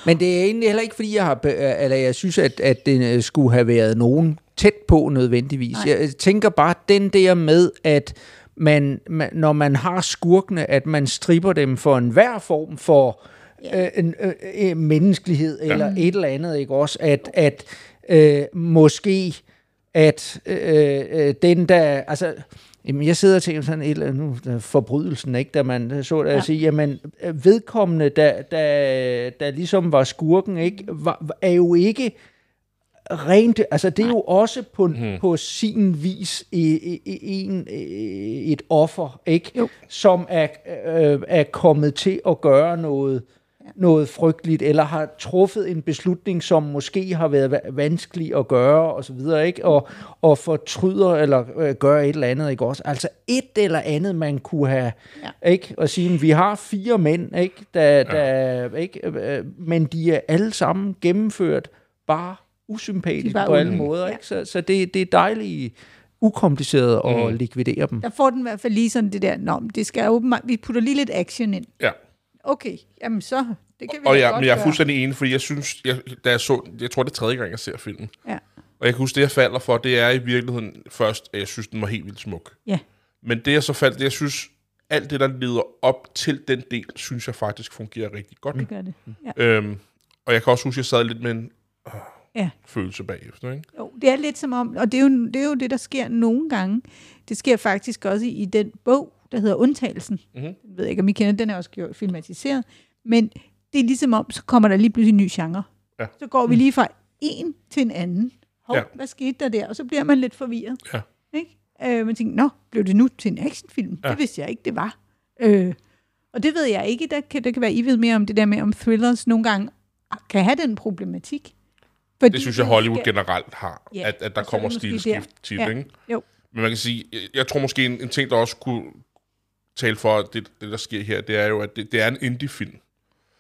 Men det er egentlig heller ikke, fordi jeg har, be- eller jeg synes, at, at det øh, skulle have været nogen tæt på nødvendigvis. Nej. Jeg tænker bare den der med, at man, man, når man har skurkene, at man stripper dem for enhver form for øh, en, øh, øh, menneskelighed ja. eller et eller andet, ikke også? At, at øh, måske at øh, øh, den der, altså, jamen jeg sidder og tænker sådan et eller andet, nu, der forbrydelsen, ikke, da man så det, ja. Sige, jamen øh, vedkommende, der, der, der ligesom var skurken, ikke, var, er jo ikke rent, altså det er jo også på, mm. på sin vis en, øh, et offer, ikke, Jo. som er, øh, er kommet til at gøre noget, noget frygteligt, eller har truffet en beslutning, som måske har været va- vanskelig at gøre, og så videre, ikke? Og, og fortryder, eller øh, gør et eller andet, ikke også? Altså et eller andet, man kunne have, ja. ikke? Og sige, vi har fire mænd, ikke? Der, der, ikke? Øh, Men de er alle sammen gennemført bare usympatisk bare på alle måder, Ja. ikke? Så, så det, det er dejligt ukompliceret at Mm. likvidere dem. Der får den i hvert fald lige sådan det der, Nå, det skal åbenbart, vi putter lige lidt action ind. Ja. Okay, jamen så, det kan vi Og ja, godt men jeg er fuldstændig enig, fordi jeg synes, jeg, da jeg så, jeg tror, det er tredje gang, jeg ser filmen. Ja. Og jeg kan huske, det jeg falder for, det er i virkeligheden først, at jeg synes, den var helt vildt smuk. Ja. Men det jeg så faldt, det jeg synes, alt det, der leder op til den del, synes jeg faktisk fungerer rigtig godt. Det gør det. Ja. Øhm, og jeg kan også huske, at jeg sad lidt med en øh, Ja. følelse bagefter. Ikke? Jo, det er lidt som om, og det er, jo, det er jo det, der sker nogle gange. Det sker faktisk også i, i den bog, der hedder Undtagelsen. Mhm. Jeg ved ikke, om I kender den, er også gjort filmatiseret. Men det er ligesom om, så kommer der lige pludselig en ny genre. Ja. Så går vi lige fra en til en anden. Hov, Ja. hvad skete der der? Og så bliver man lidt forvirret. Ja. Ikke? Øh, man tænker, nå, blev det nu til en actionfilm? Ja. Det vidste jeg ikke, det var. Øh, og det ved jeg ikke. Der kan, der kan være, I ved mere om det der med, om thrillers nogle gange kan have den problematik. Fordi Det synes jeg, Hollywood skal- generelt har, Ja, at, at der er kommer stilskift tit. Ja. Ikke? Jo. Men man kan sige, jeg, jeg tror måske en, en ting, der også kunne tale for, at det, det der sker her, det er jo, at det, det er en indie-film.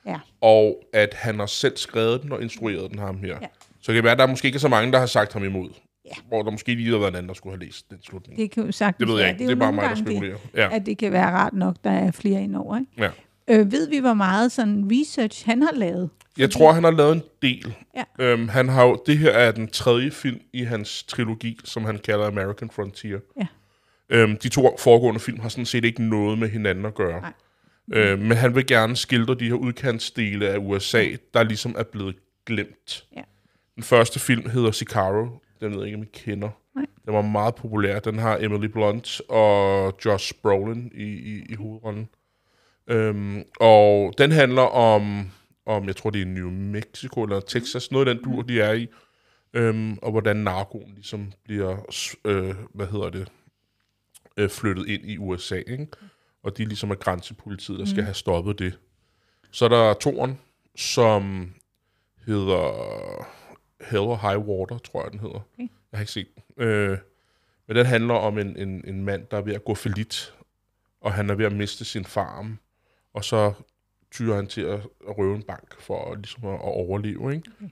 Ja. Og at han har selv skrevet den og instrueret den ham her. Ja. Så det kan være, at der måske ikke er så mange, der har sagt ham imod. Ja. Hvor der måske lige har været en anden, der skulle have læst den slutning. Det, Det kan jo sagtens det ved jeg være. ikke. Det jo er bare mig, der spekulerer. Det, Ja. at det kan være rart nok, der er flere indover. Ikke? Ja. Øh, ved vi, hvor meget sådan research han har lavet? Jeg tror, han har lavet en del. Ja. Øhm, han har jo, det her er den tredje film i hans trilogi, som han kalder American Frontier. Ja. Øhm, de to foregående film har sådan set ikke noget med hinanden at gøre. Nej. Øh, men han vil gerne skildre de her udkantsdele af USA, der ligesom er blevet glemt. Ja. Den første film hedder Sicario. Den ved jeg ikke, om I kender. Nej. Den var meget populær. Den har Emily Blunt og Josh Brolin i, i, i hovedrollen. Øhm, og den handler om, om, jeg tror det er New Mexico eller Texas, noget af den dur, de er i. Øhm, og hvordan narkoen ligesom bliver, øh, hvad hedder det, øh, flyttet ind i USA, ikke? Og de ligesom er grænsepolitiet, der skal have stoppet det. Så er der toren, som hedder Hell or High Water, tror jeg, den hedder. Okay. Jeg har ikke set den. Øh, men den handler om en, en, en mand, der er ved at gå falit, og han er ved at miste sin farm, og så tyrer han til at, at røve en bank for ligesom at, at overleve. Ikke? Okay.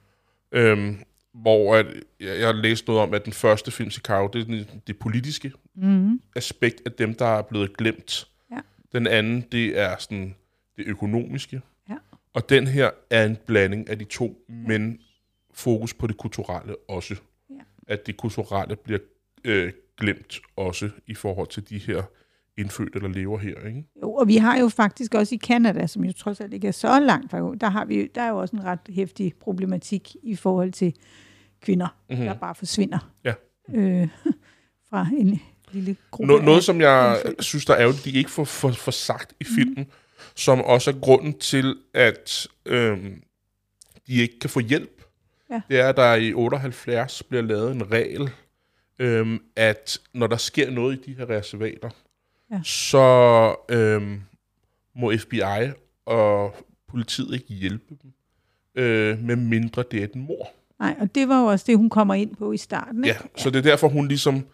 Øhm, hvor at, jeg, jeg har læst noget om, at den første film, Sicario, det er det politiske Mm-hmm. aspekt af dem, der er blevet glemt. Ja. Den anden, det er sådan det økonomiske. Ja. Og den her er en blanding af de to, men fokus på det kulturelle også. Ja. At det kulturelle bliver øh, glemt også i forhold til de her indfødte, der lever her. Ikke? Jo, og vi har jo faktisk også i Kanada, som jo trods alt ikke er så langt fra, der, har vi, der er jo også en ret hæftig problematik i forhold til kvinder, mm-hmm. der bare forsvinder Ja. øh, fra en lille gruppe. No, noget, som jeg indfødte. synes, der er ærgerligt, de ikke får for, for sagt i filmen, mm. som også er grunden til, at øhm, de ikke kan få hjælp. Ja. Det er, at der i 78 bliver lavet en regel, øhm, at når der sker noget i de her reservater, Ja. så øhm, må FBI og politiet ikke hjælpe dem, øh, med mindre det er et mor. Nej, og det var jo også det, hun kommer ind på i starten. Ja, Ikke? så det er derfor, hun ligesom,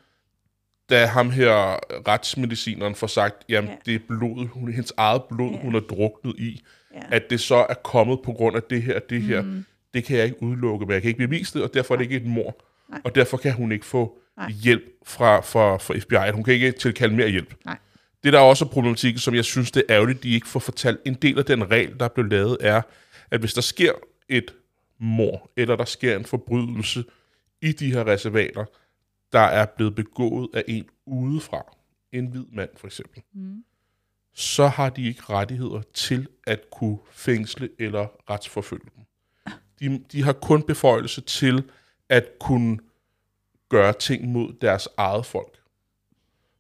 da ham her retsmedicineren får sagt, jamen Ja. det er blod, hun, hendes eget blod, Ja. hun er druknet i, Ja. at det så er kommet på grund af det her, det her, mm. det kan jeg ikke udelukke, men jeg kan ikke bevise det, og derfor er det ikke et mor. Nej. Og derfor kan hun ikke få Nej. hjælp fra, fra, fra FBI. Hun kan ikke tilkalde mere hjælp. Nej. Det, der er også problematikken, som jeg synes, det er ærgerligt, de ikke får fortalt. En del af den regel, der er blevet lavet, er, at hvis der sker et mor, eller der sker en forbrydelse i de her reservater, der er blevet begået af en udefra, en hvid mand for eksempel, mm. så har de ikke rettigheder til at kunne fængsle eller retsforfølge dem. De, de har kun beføjelse til at kunne gøre ting mod deres eget folk.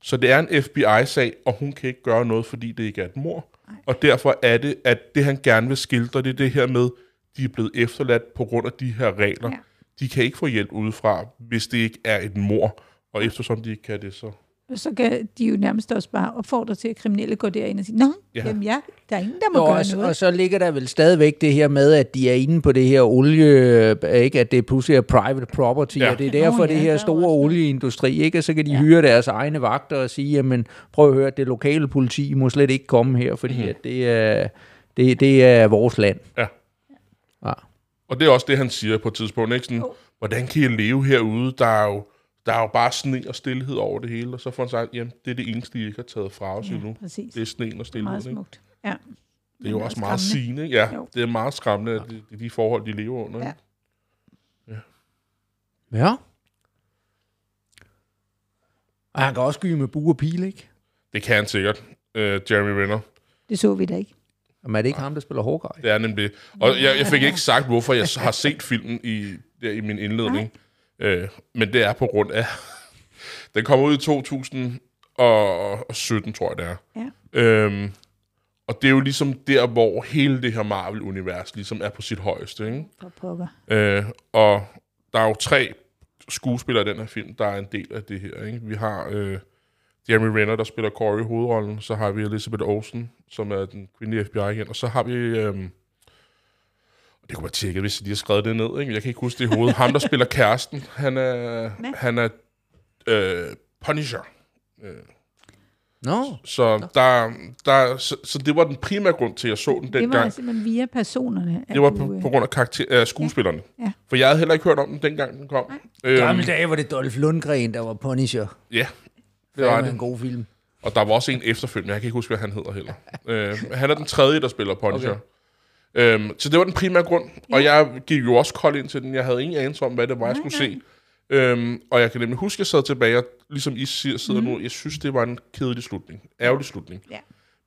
Så det er en FBI-sag, og hun kan ikke gøre noget, fordi det ikke er et mor. Og derfor er det, at det han gerne vil skildre, det er det her med, de er blevet efterladt på grund af de her regler. Ja. De kan ikke få hjælp udefra, hvis det ikke er et mor. Og eftersom de ikke kan det, så... Og så kan de jo nærmest også bare opfordre til, at kriminelle går derind og siger, Nå, ja. Ja. jamen ja, der er ingen, der må Jo, gøre og, noget. og så ligger der vel stadigvæk det her med, at de er inde på det her olie, ikke at det pludselig er private property, ja. Og det er derfor Nå, det ja, her der er store olieindustri, ikke? og så kan de ja. hyre deres egne vagter og sige, jamen prøv at høre, det lokale politi må slet ikke komme her, fordi mm. at det, er, det, det er vores land. Ja. Ja. Og det er også det, han siger på et tidspunkt. Ikke? Sådan, Jo. hvordan kan I leve herude? Der er, jo, der er jo bare sne og stillhed over det hele. Og så får han sagt, jamen, det er det eneste, I ikke har taget fra os Ja, endnu. præcis. Det er sneen og Meget stillheden. Ikke? smukt. Ja. Det er jo også meget skræmmende. sigende. Ja, Jo. det er meget skræmmende, at det, det er de forhold, de lever under. Ja. ikke? Ja. Og han kan også skyde med bue og pil, ikke? Det kan han sikkert, uh, Jeremy Renner. Det så vi da ikke. Jamen er det ikke ham, der spiller Hawkeye? Det er nemlig. Og jeg, jeg fik ikke sagt, hvorfor jeg har set filmen i, der i min indledning. Uh, men det er på grund af... Den kommer ud i 2017, tror jeg det er. Ja. Øhm, og det er jo ligesom der, hvor hele det her Marvel-univers ligesom er på sit højeste. Ikke? For pokker. Øh, og der er jo tre skuespillere i den her film, der er en del af det her. Ikke? Vi har øh, Jeremy Renner, der spiller Corey i hovedrollen. Så har vi Elizabeth Olsen, som er den kvindelige FBI-agent. Og så har vi... Øh, det kunne man tjekke, hvis de har skrevet det ned. Ikke? Jeg kan ikke huske det i hovedet. Ham, der spiller kæresten, han er, Hvad? han er øh, Punisher. Nå, Så, der, der, så, så det var den primære grund til, at jeg så den Det var dengang. simpelthen via personerne. at Det var du, på, øh, på grund af karakter, øh, skuespillerne. Ja. For jeg havde heller ikke hørt om den, dengang den kom. Øhm, gamle dage var det Dolph Lundgren, der var Punisher. ja, Det var det. en god film. og der var også en efterfølgende. Jeg kan ikke huske, hvad han hedder heller. øh, han er den tredje, der spiller Punisher. Okay. Øhm, så det var den primære grund. Og jeg gik jo også kold ind til den. Jeg havde ingen anelse om, hvad det var, jeg skulle se. Øhm, og jeg kan nemlig huske, at jeg sad tilbage, og ligesom I siger, sidder mm. nu, jeg synes, det var en kedelig slutning. Ærgerlig slutning. Ja.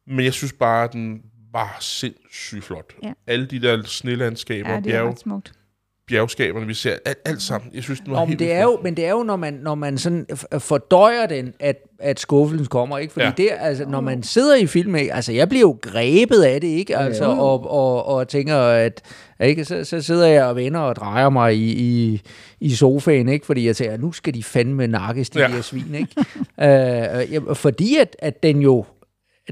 Men jeg synes bare, at den var sindssygt flot. Ja. Alle de der snelandskaber, Ja, ja, det er bjerg, ret smukt. Bjergskaberne, vi ser, alt, alt sammen. Jeg synes, den var Nå, men helt det er jo, men det er jo, når man, når man sådan f- fordøjer den, at, at skuffelsen kommer, ikke? Fordi ja. Ja. det, altså, når man sidder i film, ikke? altså, jeg bliver jo grebet af det, ikke? Altså, og, og, og tænker, at, ikke? Så, så sidder jeg og vender og drejer mig i, i, i sofaen, ikke? Fordi jeg tænker, nu skal de fandme nakkes, de ja. Ja. her svin, ikke? øh, ja, fordi at, at den jo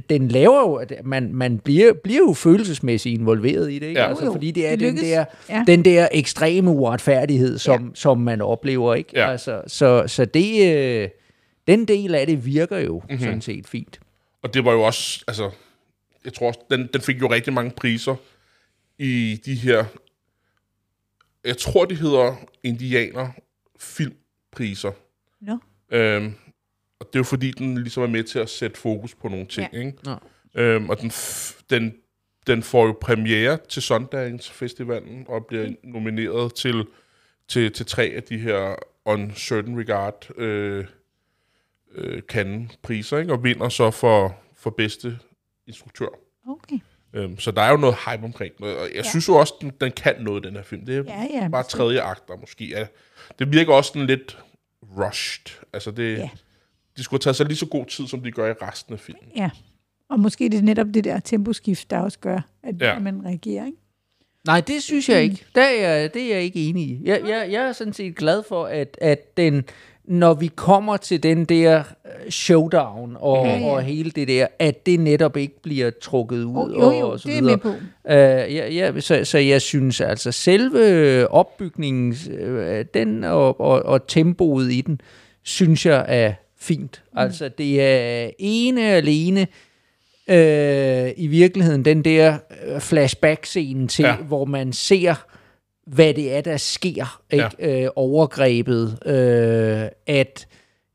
den laver jo, at man, man bliver, bliver jo følelsesmæssigt involveret i det, ikke? Ja. Altså, fordi det er det den der, Ja. den der ekstreme uretfærdighed, som, ja. som man oplever, ikke? Ja. Altså, så, så det, øh, den del af det virker jo Mhm. mm-hmm. sådan set fint. Og det var jo også, altså, jeg tror også, den, den fik jo rigtig mange priser i de her, jeg tror, de hedder indianer filmpriser. Nå. Øhm, og det er jo fordi, den ligesom er med til at sætte fokus på nogle ting, Ja. ikke? Nå. Øhm, og den, f- den, den får jo premiere til Sundance Festivalen og bliver nomineret til, til, til tre af de her On Certain Regard øh, øh, Cannes-priser, ikke? og vinder så for, for bedste instruktør. Okay. Øhm, så der er jo noget hype omkring det, og jeg ja. Ja. synes jo også, den, den kan noget, den her film. Det er Ja, ja. bare tredje akt, der måske er... Det virker også sådan lidt rushed. Altså, det, Ja. De skulle taget sig lige så god tid, som de gør i resten af filmen. Ja. Og måske det er netop det der temposkift, der også gør, at, Ja. at man reagerer, ikke? Nej, det synes jeg ikke. Der er jeg, det er jeg ikke enig i. Jeg, jeg, jeg er sådan set glad for, at, at den, når vi kommer til den der øh, showdown og, Ja, ja, og hele det der, at det netop ikke bliver trukket ud. Oh, jo, jo, og, så det er videre. med på. Uh, ja, ja, så, så jeg synes altså, selve opbygningen, uh, den og, og, og tempoet i den, synes jeg er fint. Mm. Altså, det er ene alene uh, i virkeligheden den der øh, flashback-scene til, Ja. hvor man ser, hvad det er, der sker, ikke? Ja. Uh, overgrebet, uh, at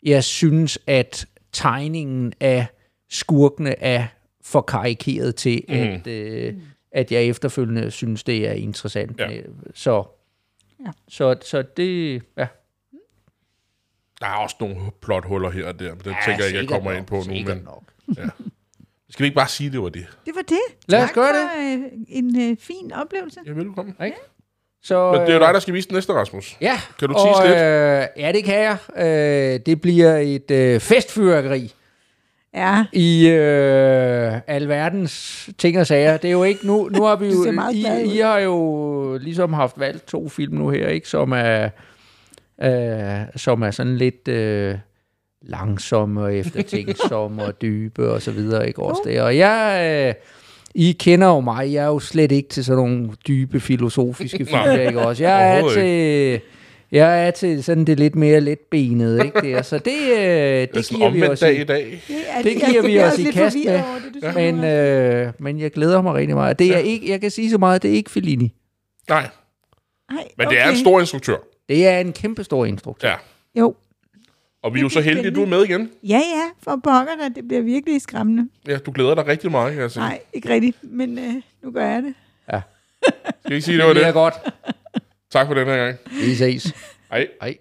jeg synes, at tegningen af skurkene er for karikeret til, mm. at, øh, at jeg efterfølgende synes, det er interessant. Ja. med- Så, Ja. så, så det, ja. Der er også nogle plothuller her og der, men det ja, tænker jeg ikke, jeg kommer nok, ind på nu. Men Nok. skal vi ikke bare sige, det var det? Det var det. Lad os tak gøre for, Øh, en øh, fin oplevelse. Ja, velkommen. Ikke? Så, Men det er jo øh, dig, der skal vise den næste, Rasmus. Ja, Kan du tease lidt? Øh, ja, det kan jeg. Øh, det bliver et øh, festfyrkeri Ja, i øh, alverdens ting og sager. Det er jo ikke, nu, nu har vi jo. I, I har jo ligesom haft valgt to film nu her, ikke, som er, øh, som er sådan lidt øh, langsomme og eftertænksomme og dybe og så videre, ikke også det. Og jeg, øh, I kender jo mig, jeg er jo slet ikke til sådan nogle dybe filosofiske film, ikke også? Jeg er til... Jeg er til sådan det lidt mere letbenet, ikke det? Så det, øh, Det er giver vi os dag i. i dag. det, er, giver vi os også i lidt kast med. det. Men, øh, men jeg glæder mig rigtig meget. Det er ikke, jeg kan sige så meget, det er ikke Fellini. Nej, Ej, men det er en stor instruktør. Det er en kæmpe stor instruktør. Ja. Jo. Og vi er jo så heldige, at du er med igen. Ja, ja, for pokker. Det bliver virkelig skræmmende. Ja, du glæder dig rigtig meget, kan jeg sige. Nej, ikke rigtigt, men øh, nu gør jeg det. Skal jeg ikke sige, det Det var bliver det? godt. Tak for den her gang. Vi ses. Hej. Hej.